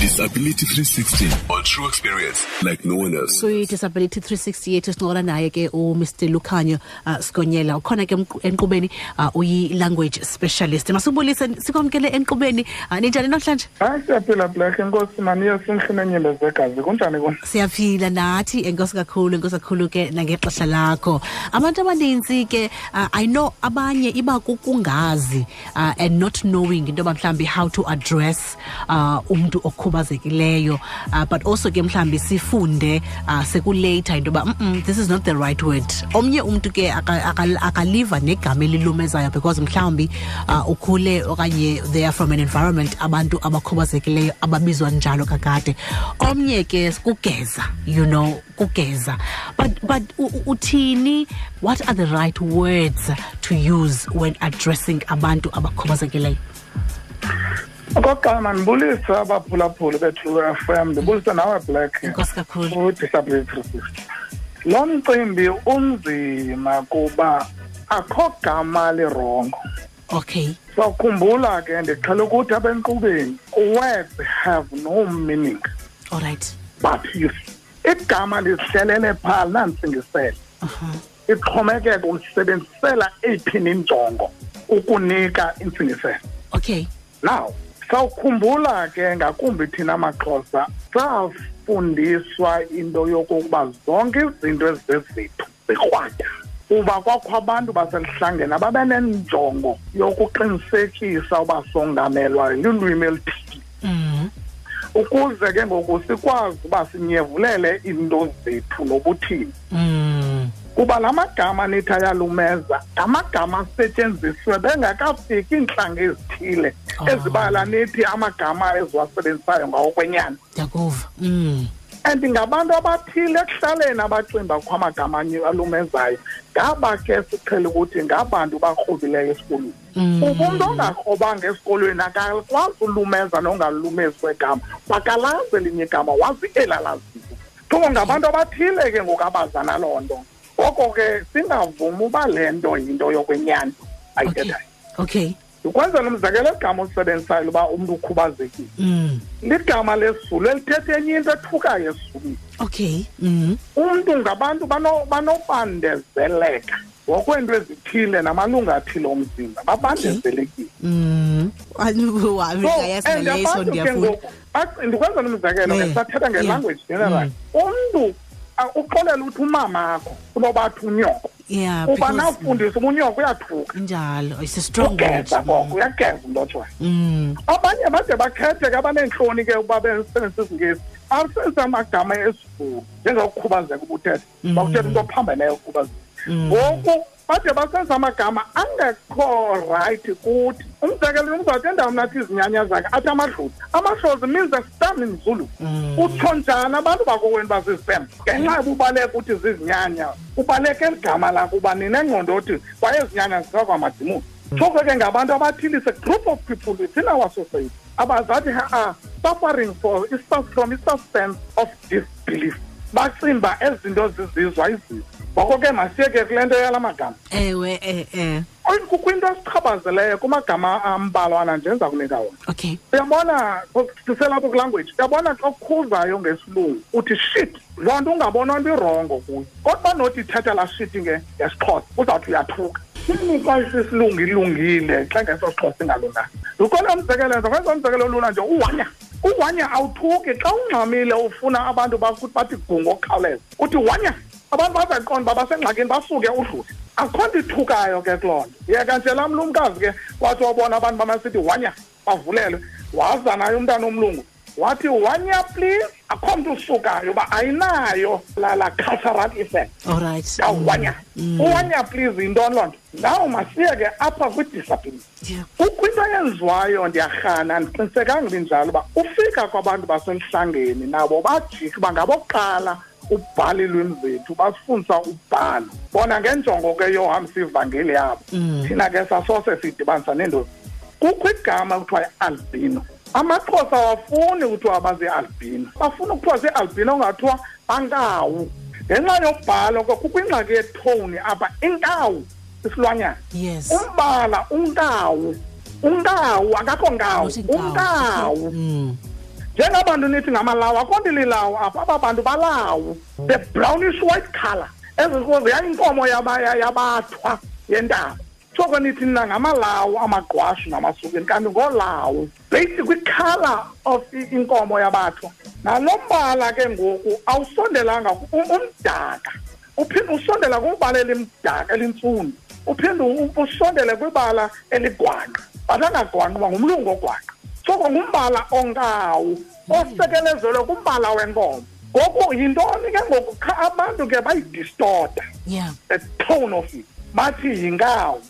Disability 360 on true experience like no one else. kwi-disability 360 yethu sincokola naye ke umr lukhanyo uh, sikonyela ukhona ke emqu- enqubeni uh, uyi-language specialist. Masibulise sikwamkele enqubeni uh, ninjani namhlanje? Hayi siyaphila black. Enkosi maniye simhlini enyimbe zegazi. Kunjani kona? Siyaphila nathi enkosi kakhulu enkosi kakhulu ke nangexesha lakho. Abantu abaninzi ke uh, i know abanye iba kukungazi uh, and not knowing into yoba mhlawumbi how to address uh, umntu okhubazekileyo uh, but also ke mhlawumbi sifunde uh, sekulata into yoba mm this is not the right word. Omnye umntu ke aka- aka- akaliva negama elilumezayo because mhlawumbi uh, ukhule okanye they are from an environment abantu abakhubazekileyo ababizwa njalo kakade. Omnye ke kugeza you know kugeza. But but u- u- uthini? What are the right words to use when addressing abantu abakhubazekileyo? Okokuqala mandibulise abaphulaphuli bethu fm ndibulise nawe black. Kakhulu. kudisability three sixty lo mcimbi unzima kuba akho gama lirongo. Okay. Sawukhumbula ke ndiqhela ukuthi apha enkqubeni words have no meaning. All right. But you igama lihlelele phaa nantsingisele ixhomekeka ulisebenzisela eyiphi injongo ukunika intsingiselo okay. Now sawukhumbula ke ngakumbi thina maxhosa safundiswa into yokokuba zonke izinto ezizezethu zikrwada kuba kwakho abantu baselihlangeni ababe nenjongo yokuqinisekisa uba songamelwa lulwimi elithile mm. ukuze ke ngoku sikwazi uba sinyevulele iinto zethu nobuthini Mm. Kuba la magama nithi ayalumeza amagama asetyenziswe bengakafiki iintlanga ezithile Oh. ezibala nithi amagama eziwasebenzisayo ngawokwenyani ndiyakuva mm. and ngabantu abathile ekuhlaleni abacimba kho amagama alumezayo ngaba ke siqhele ukuthi ngabantu bakrobileyo esikolweni Mm. uba umntu ongakrobanga esikolweni akakwazi ulumeza nongalumezi kwegama bakalazi elinye igama wazi elalaziyo so ngabantu abathile ke ngoku abazana loo nto ngoko ke singavumi uba le nto yinto yokwenyani okay ayithethayo okay ndikwenzela umzekelo egama olisebenzisayo uba umntu ukhubazekile mm. ligama lesizulu elithetha enye into ethukayo esizulwini okay mm. umntu ngabantu bano- banobandezeleka ngokweento ezithile namalungu athile omzimba babandezelekile Mm. So, and ayasingaleso abantu ke ndiyafunda ngoku bac- ndikwenzela umzekelo Yeah. ke sathetha Yeah. nge-language general Mm. umntu ah, uxolela uthi umamakho kunobathi unyoko. Yeah uba because nawufundisa uba unyoko uyathuka. Njalo it's a strong word ugeza koko uyageza umntu otshoyo mm. abanye bade bakhethe ke abaneentloni ke ukuba besebenzisa isingesi. Asebenzisa amagama esifulu njengokukhubazeka ubuthetha Mm. bakuthetha into ophambeneyo ukukhubazeka. Mm. ngoku bade basebenzisa amagama angekho rayithi kuthi umzekelo umzawuthi endaweni nathi izinyanya zakhe athi amadlozi amahlozi means a stem in zulu. Mm. utsho njani abantu bakokweni bazizistem ngenxa yobubaleka uthi zizinyanya ubaleka eli gama lakho uba ninengqondo othi kwayezinyanya zikakwamadimoni Thoko ke ngabantu abathile is a group of people within our society abazathi ha suffering for is from i-substance of disbelief. Bacimba ezi zinto zizizwa izizo ngoko ke masiyeke kule nto yala magama. Ewe eh eh Oyi, kukho into esichaphazeleyo kumagama ambalwana nje endiza kunika wona. Okay uyabona siselapho kwilanguage uyabona xa ukhuzayo ngesilungu uthi shit loo nto ungabonwa nto irongo kuyo. Kodwa nothi ithetha laa shit nge- ngesixhosa uzawuthi uyathuka. Ini xa isisilungu ilungile xa ngeso sixhosa ingalunganga? Ndikhona umzekelo nza kwenza umzekelo olula nje uwanya. Uwanya awuthuki xa ungxamile ufuna abantu bakuthi bathi gungo okukhawuleza uthi wanya abantu bazaqonda uba basengxakini basuke udlule. Akho nto ithukayo ke kuloo nto. Yeka nje lam lumkazi ke wathi wabona abantu bamasithi wanya bavulelwe. Waza naye umntana omlungu wathi wanya please? Akho mntu usukayo uba ayinayo la la cultural effect. All right. Yawanya Mm. uwanya please yintoni loo nto naw masiye ke apha kwi-disability yeah. Kukho into eyenziwayo ndiyarhana andiqinisekanga binjalo uba ufika kwabantu basemhlangeni nabo bajika uba ngabokuqala ubhala iilwimi zethu basifundisa ubhala bona ngenjongo ke yohambisa ivangeli yabo Mm. thina ke sasose sidibanisa neendozi kukho igama kuthiwa yi-albino amaxhosa awafuni kuthiwa bazi-albino bafuna ukuthiwa zii-albino ongathiwa bankawu ngenxa yobhalo ke kukho ingxaki yethowuni apha inkawu isilwanyana. Yes. Umbala unkawu unkawu akakho ngawu Not inkawu. unkawu mm. njengabantu nithi ngamalawo akho nto lilawo apha. Aba bantu balawo the brownish white color ezikozi yayinkomo yaba- ya- yabathwa yentaba. Soko nithi nina ngamalawo amagqwashu namasukeni kanti ngolawo based kwikhala of inkomo yabathwa nalo mbala ke ngoku awusondelanga um- umdaka. Uphinde usondela kwibala elimdaka elintsundu uphinde usondele kwibala eligwangqa but angagwangqa uba ngumlungu ogwangqa soko ngumbala onkawu osekelezelwe kumbala wenkomo. Ngoku yintoni ke ngoku? Abantu ke bayidistota. Yeah. The tone of it. Bathi yinkawu.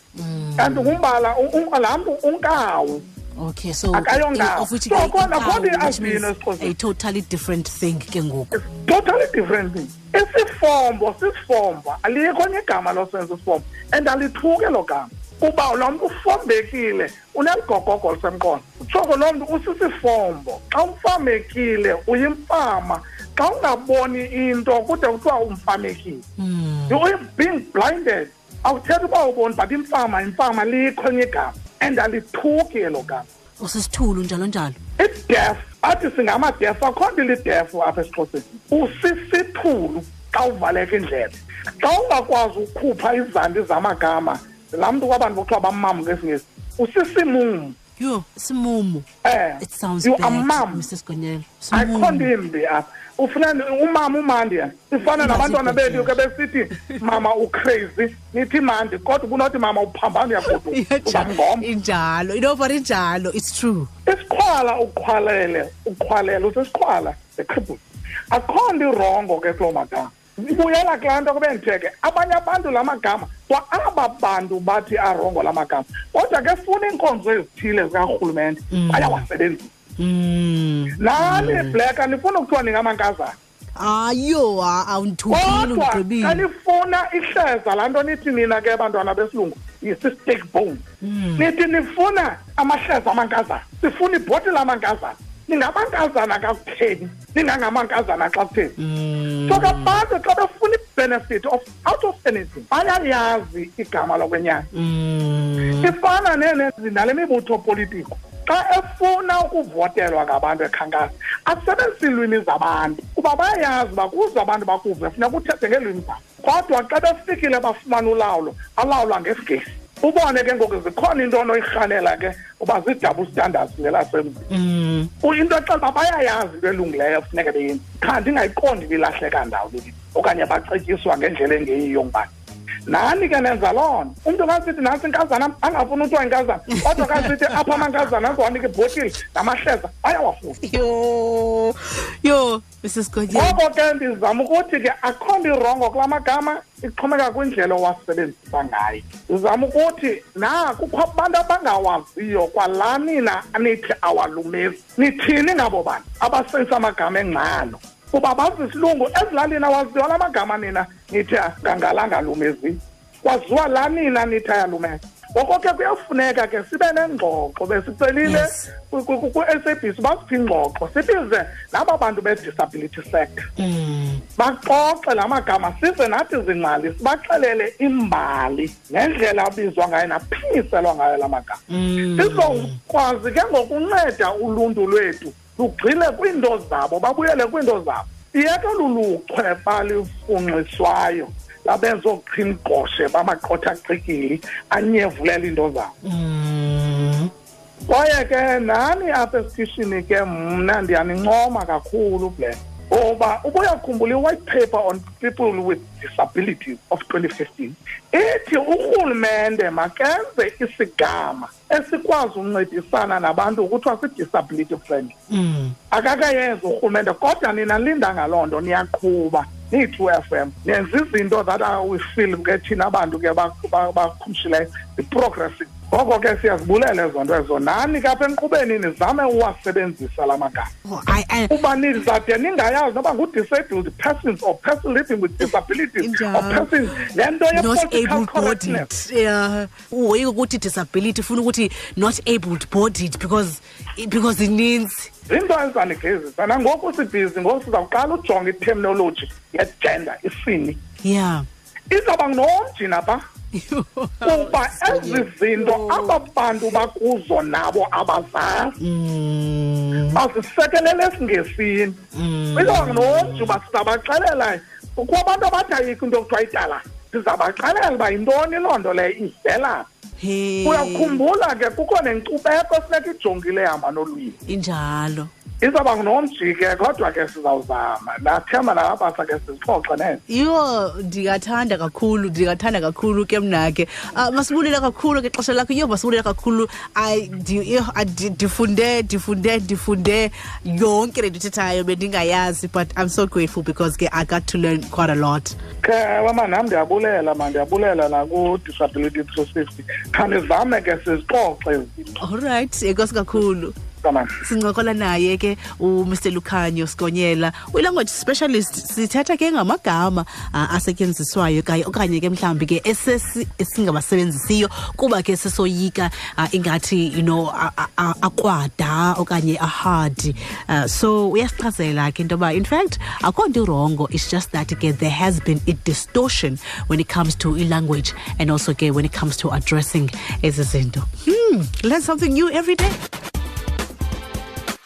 Kanti ngumbala u- u- laa mntu unkawu. Okay so Akayongawo. of which So, ke khona- inkawu, khona which i-albino means esiXhoseni. a totally different thing ke ngoku. It's totally different thing. Isifombo sisifombo. Alikho nye igama losenza isifombo. And alithuke lo gama. Kuba lo mntu ufombekile uneligogogo lisemqondo utshoko loo mntu usisifombo. Xa umfamekile uyimfama xa ungaboni into kude kuthiwa umfamekile. You being blinded. Awuthethi uba uboni but imfama imfama likho nye igama and alithuki elo gama. Usisithulu njalo njalo. Idef athi singamadef akho nto ilidefu apha esixhoseni. Usisithulu xa uvaleka indlebe. Xa ungakwazi ukhupha izandi zamagama laa mntu kwabantu bokuthiwa bamam ngesingesi usisimumu yho simumu. Eh it sounds you bad are mum mr sigonyela ayikho nto imbi apha ufuna umama umandi yena ifana nabantwana bethu ke besithi mama ucrazy nithi mandi kodwa kunothi mama uphambana uyakudu uzamngoma injalo. You know but injalo. It's true. Isikhwala uqhwalele uqhwalele usisikhwala eqhibhule akho nto irongo ke kuloo magama ibuyela kulaa nto kube nditheke abanye abantu la magama kwa aba bantu bathi arongo la magama. Kodwa ke funa iinkonzo ezithile zikarhulumente. Bayawasebenzisa mm. Nani black andifuna ukuthiwa ningamankazana? Ayo awundithukile kodwa xa ugqibile nifuna ihleza laa nto nithi nina ke bantwana besilungu yi-steak bone. Nithi nifuna amahleza amankazana sifuna ibhotile amankazana ningamankazana kakutheni? Ningangamankazana xa kutheni so kabantu xa befuna i-benefit of out of anything bayayazi igama lokwenyani. Mm. Ifana nenezi nale mibutho politiko. Xa efuna ukuvotelwa ngabantu ekhankasa asebenzise iilwimi zabantu kuba bayayazi uba kuze abantu bakuve funeka uthethe ngeelwimi zabo. Kodwa xa befikile bafumana ulawulo alawulwa ngesigesi ubone ke ngoku zikhona into onoyirhanela ke uba zii-double standards ngelasemzi mm. Into exela uba bayayazi into elungileyo funeke beyenzi qha ndingayiqondi bilahleka ndawo leli okanye bacetyiswa ngendlela engeyiyo ngubani nani ke nenza loo nto? Umntu kasithi nantsi inkazana angafuni uthiwa inkazana kodwa kasithi apha amankazana azowanika ibhotile namahleza ayawafuna yo yo mr sigonyela ngoko ke ndizama ukuthi ke akho nto irongo kula magama ixhomeka kwindlela owasebenzisa ngayo. Ndizama ukuthi na kukho abantu abangawaziyo kwalaa nina nithi awalumezi. Nithini ngabo bantu abasebenzisa amagama engqalo kuba bazi isilungu ezilalini awaziwa la magama nina. Nithi ngangalangalumezi kwaziwa laa nina nithi ayalumeza ngoko ke kuyafuneka ke sibe nengxoxo besicelile Yes. ku-SABC basiphi ingxoxo sibize naba bantu be-disability sector. Mm. Baxoxe la magama size nathi zingqali sibaxelele imbali nendlela abizwa ngayo naphinyiselwa ngayo la magama. Mm. Sizokwazi ke ngokunceda uluntu lwethu lugxile kwiinto zabo babuyele kwiinto zabo. Iyeke luluchwe balifunxiswayo labenza oqhinqoshe bamaqothaqikili anyevulela iinto zabo mm. Kwaye ke nani apha esitishini ke mna ndiyanincoma kakhulu ble ngoba ubuyakhumbula i-white paper on people with disabilities of 2015 ithi urhulumente makenze isigama esikwazi uncedisana nabantu kuthiwa si-disability friendly mm akakayenzi urhulumente kodwa nina linda ngaloo nto niyaqhuba niyi-two f m nenza izinto that are we feel ke thina abantu ke bakhumshileyo i-progressive ngoko ke siyazibulela ezo nto ezo. Nani ke apha enkqubeni nizame uwasebenzisa la magama? Oh, I, I, uba nizade ningayazi noba ngu-disabled persons or person living with disabilities Injalo. or persons. Le nto not ye-political able correctness. bodied yeah uhoyike ukuthi disability funa ukuthi not able bodied because because ininzi. Zinto ezanigezisa nangoku sibhizi ngoku sizawuqala ujonga iterminology yegender isini. Yeah. Izawuba nomjina pha kuba ezi zinto aba bantu bakuzo nabo abazazi. Mm. bazisekelele esingesini ilonga nomntu uba sizabaxelela. Kukho abantu abathi ayikho into okuthiwa ityala sizabaxelela uba yintoni loo nto leyo ivela. Hey. uyakhumbula ke kukho nenkcubeko efuneka ijongile ehamba nolwimi. Injalo. Izawuba ngunomji ke kodwa ke sizawuzama. Nathemba nalapha ke sizixoxe nene Yho ndingathanda kakhulu ndingathanda kakhulu ke mna ke. Uh, masibulela kakhulu ke xesha lakho. Yho masibulela kakhulu. I- ndi- yho, ah, ndi- ndifunde ndifunde ndifunde yonke le ndithethayo ithethayo bendingayazi but i'm so grateful because ke i got to learn quite a lot. Ke ma nam ndiyabulela ma ndiyabulela naku-disability three sixty khandizame ke sizixoxe all right enkosi kakhulu kamani sincokola naye ke umr lukhanyo sikonyela uyi-language specialist sithetha ke ngamagama asetyenziswayo okanye ke mhlawumbi ke esingabasebenzisiyo kuba ke sesoyika uh, ingathi you know akwada okanye ahard so uyasichazela ke into yoba in fact akho nto irongo. It's just that ke there has been a distortion when it comes to i-language and also ke when it comes to addressing ezi zinto. Hmm, learn something new every day